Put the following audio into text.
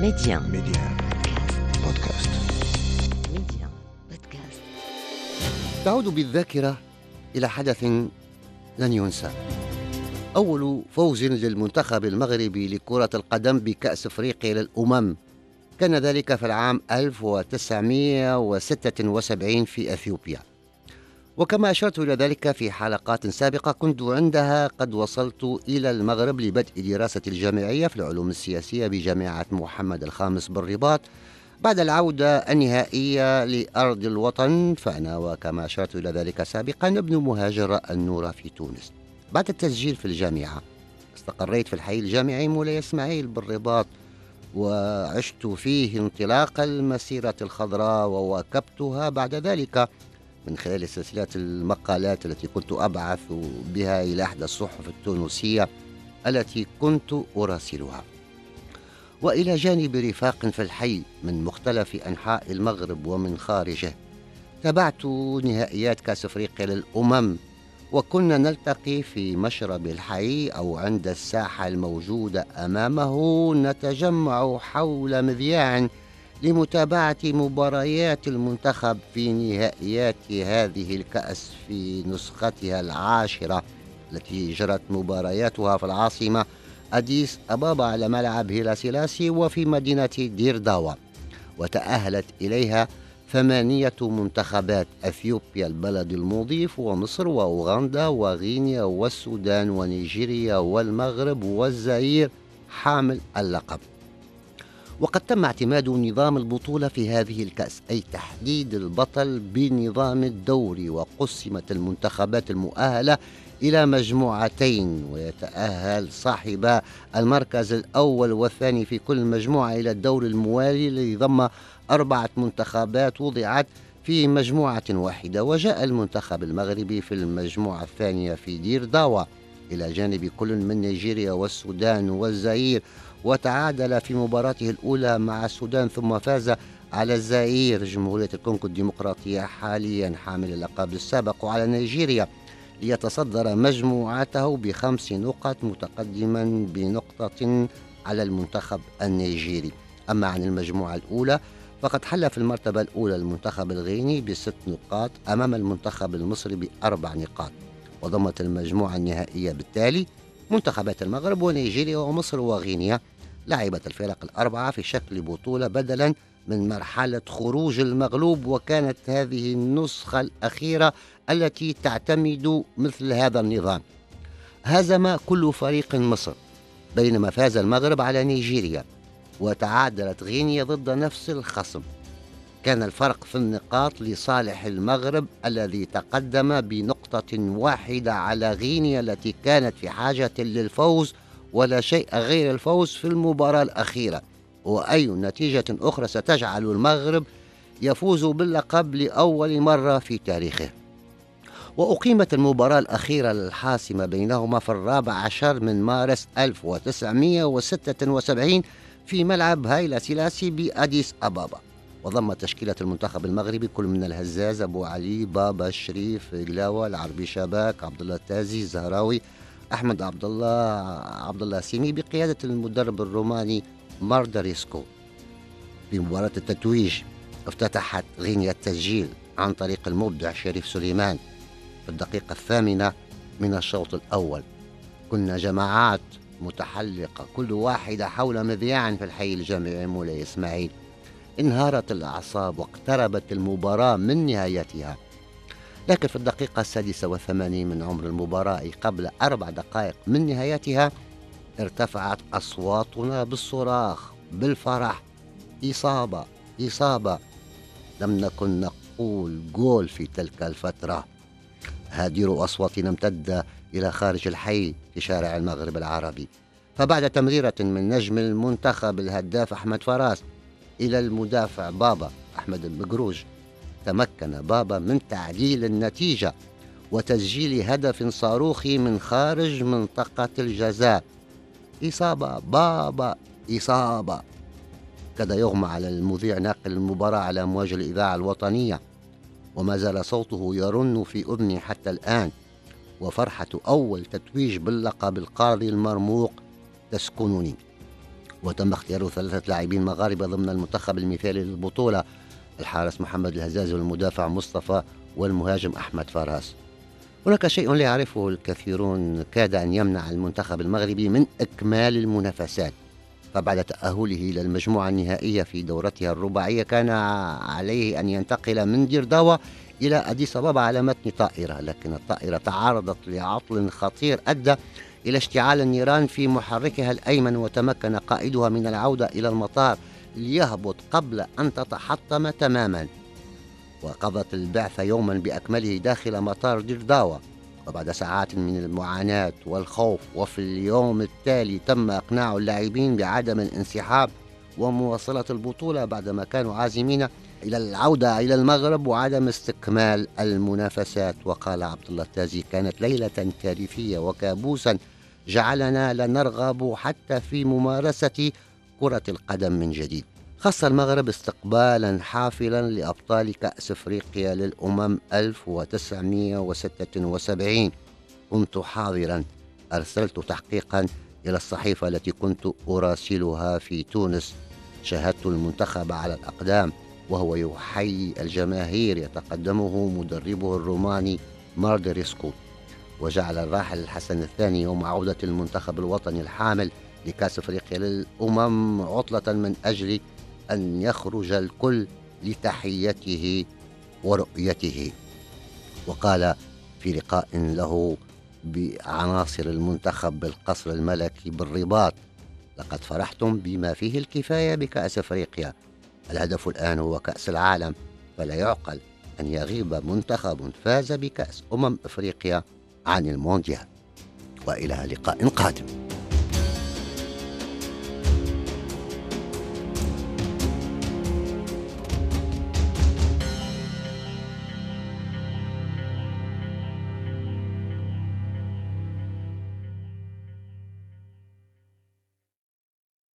Média. Média. Podcast. Média. Podcast. تعود بالذاكرة إلى حدث لن ينسى أول فوز للمنتخب المغربي لكرة القدم بكأس أفريقيا للأمم كان ذلك في العام 1976 في أثيوبيا وكما أشرت إلى ذلك في حلقات سابقة كنت عندها قد وصلت إلى المغرب لبدء دراسة الجامعية في العلوم السياسية بجامعة محمد الخامس بالرباط. بعد العودة النهائية لأرض الوطن فأنا وكما أشرت إلى ذلك سابقا ابن مهاجر النور في تونس. بعد التسجيل في الجامعة استقريت في الحي الجامعي مولاي إسماعيل بالرباط وعشت فيه انطلاق المسيرة الخضراء وواكبتها بعد ذلك. من خلال سلسلة المقالات التي كنت أبعث بها إلى إحدى الصحف التونسية التي كنت أراسلها. وإلى جانب رفاق في الحي من مختلف أنحاء المغرب ومن خارجه تابعت نهائيات كأس أفريقيا للأمم وكنا نلتقي في مشرب الحي أو عند الساحة الموجودة أمامه نتجمع حول مذياع لمتابعة مباريات المنتخب في نهائيات هذه الكأس في نسختها العاشرة التي جرت مبارياتها في العاصمة أديس أبابا على ملعب هيلا سيلاسي وفي مدينة دير داوا وتأهلت إليها ثمانية منتخبات أثيوبيا البلد المضيف ومصر وأوغندا وغينيا والسودان ونيجيريا والمغرب والزئير حامل اللقب. وقد تم اعتماد نظام البطولة في هذه الكأس أي تحديد البطل بنظام الدوري وقسمت المنتخبات المؤهلة إلى مجموعتين ويتأهل صاحب المركز الأول والثاني في كل مجموعة إلى الدور الموالي الذي ضم أربعة منتخبات وضعت في مجموعة واحدة وجاء المنتخب المغربي في المجموعة الثانية في دير داوا. إلى جانب كل من نيجيريا والسودان والزئير وتعادل في مباراته الأولى مع السودان ثم فاز على الزئير جمهورية الكونغو الديمقراطية حاليا حامل اللقب السابق على نيجيريا ليتصدر مجموعته بخمس نقط متقدما بنقطة على المنتخب النيجيري. أما عن المجموعة الأولى فقد حل في المرتبة الأولى المنتخب الغيني بست نقاط أمام المنتخب المصري بأربع نقاط وضمت المجموعة النهائية بالتالي منتخبات المغرب ونيجيريا ومصر وغينيا. لعبت الفرق الأربعة في شكل بطولة بدلا من مرحلة خروج المغلوب وكانت هذه النسخة الأخيرة التي تعتمد مثل هذا النظام. هزم كل فريق مصر بينما فاز المغرب على نيجيريا وتعادلت غينيا ضد نفس الخصم. كان الفرق في النقاط لصالح المغرب الذي تقدم بنقطة واحدة على غينيا التي كانت في حاجة للفوز ولا شيء غير الفوز في المباراة الأخيرة. وأي نتيجة أخرى ستجعل المغرب يفوز باللقب لأول مرة في تاريخه. وأقيمت المباراة الأخيرة الحاسمة بينهما في الرابع عشر من مارس 1976 في ملعب هايلا سيلاسي بأديس أبابا. وضم تشكيلة المنتخب المغربي كل من الهزاز أبو علي بابا الشريف قلاوة العربي شباك عبد الله التازي الزهراوي أحمد عبد الله عبد الله سيمي بقيادة المدرب الروماني مارداريسكو. في مباراة التتويج افتتحت غينيا التسجيل عن طريق المبدع شريف سليمان في الدقيقة الثامنة من الشوط الأول. كنا جماعات متحلقة كل واحدة حول مذياع في الحي الجامعي مولاي إسماعيل. انهارت الأعصاب واقتربت المباراة من نهايتها. لكن في الدقيقة السادسة والثمانين من عمر المباراة قبل أربع دقائق من نهايتها ارتفعت أصواتنا بالصراخ بالفرح. إصابة إصابة. لم نكن نقول جول في تلك الفترة. هادر أصواتنا امتد إلى خارج الحي في شارع المغرب العربي. فبعد تمريرة من نجم المنتخب الهداف أحمد فراس إلى المدافع بابا أحمد المقروج تمكن بابا من تعديل النتيجة وتسجيل هدف صاروخي من خارج منطقة الجزاء. إصابة بابا إصابة. كاد يغمى على المذيع ناقل المباراة على أمواج الإذاعة الوطنية. وما زال صوته يرن في أذني حتى الآن. وفرحة أول تتويج باللقب القاضي المرموق تسكنني. وتم اختيار ثلاثة لاعبين مغاربة ضمن المنتخب المثالي للبطولة الحارس محمد الهزازي والمدافع مصطفى والمهاجم أحمد فراس. هناك شيء لا يعرفه الكثيرون كاد أن يمنع المنتخب المغربي من إكمال المنافسات. فبعد تأهله إلى المجموعة النهائية في دورتها الرباعية كان عليه أن ينتقل من ديرداوة إلى أديس أبابا على متن طائرة لكن الطائرة تعرضت لعطل خطير أدى إلى اشتعال النيران في محركها الأيمن وتمكن قائدها من العودة إلى المطار ليهبط قبل أن تتحطم تماما. وقضت البعثة يوما بأكمله داخل مطار ديرداوة وبعد ساعات من المعاناة والخوف وفي اليوم التالي تم إقناع اللاعبين بعدم الانسحاب ومواصلة البطولة بعدما كانوا عازمين إلى العودة إلى المغرب وعدم استكمال المنافسات. وقال عبد الله التازي كانت ليلة كارثية وكابوسا جعلنا لا نرغب حتى في ممارسة كرة القدم من جديد. خص المغرب استقبالا حافلا لأبطال كأس إفريقيا للأمم 1976 كنت حاضرا. أرسلت تحقيقا إلى الصحيفة التي كنت أراسلها في تونس. شاهدت المنتخب على الأقدام. وهو يحيي الجماهير يتقدمه مدربه الروماني ماردريسكو وجعل الراحل الحسن الثاني يوم عودة المنتخب الوطني الحامل لكأس أفريقيا للأمم عطلة من أجل أن يخرج الكل لتحيته ورؤيته. وقال في لقاء له بعناصر المنتخب بالقصر الملكي بالرباط لقد فرحتم بما فيه الكفاية بكأس أفريقيا الهدف الآن هو كأس العالم فلا يعقل أن يغيب منتخب فاز بكأس أمم أفريقيا عن المونديال. وإلى لقاء قادم.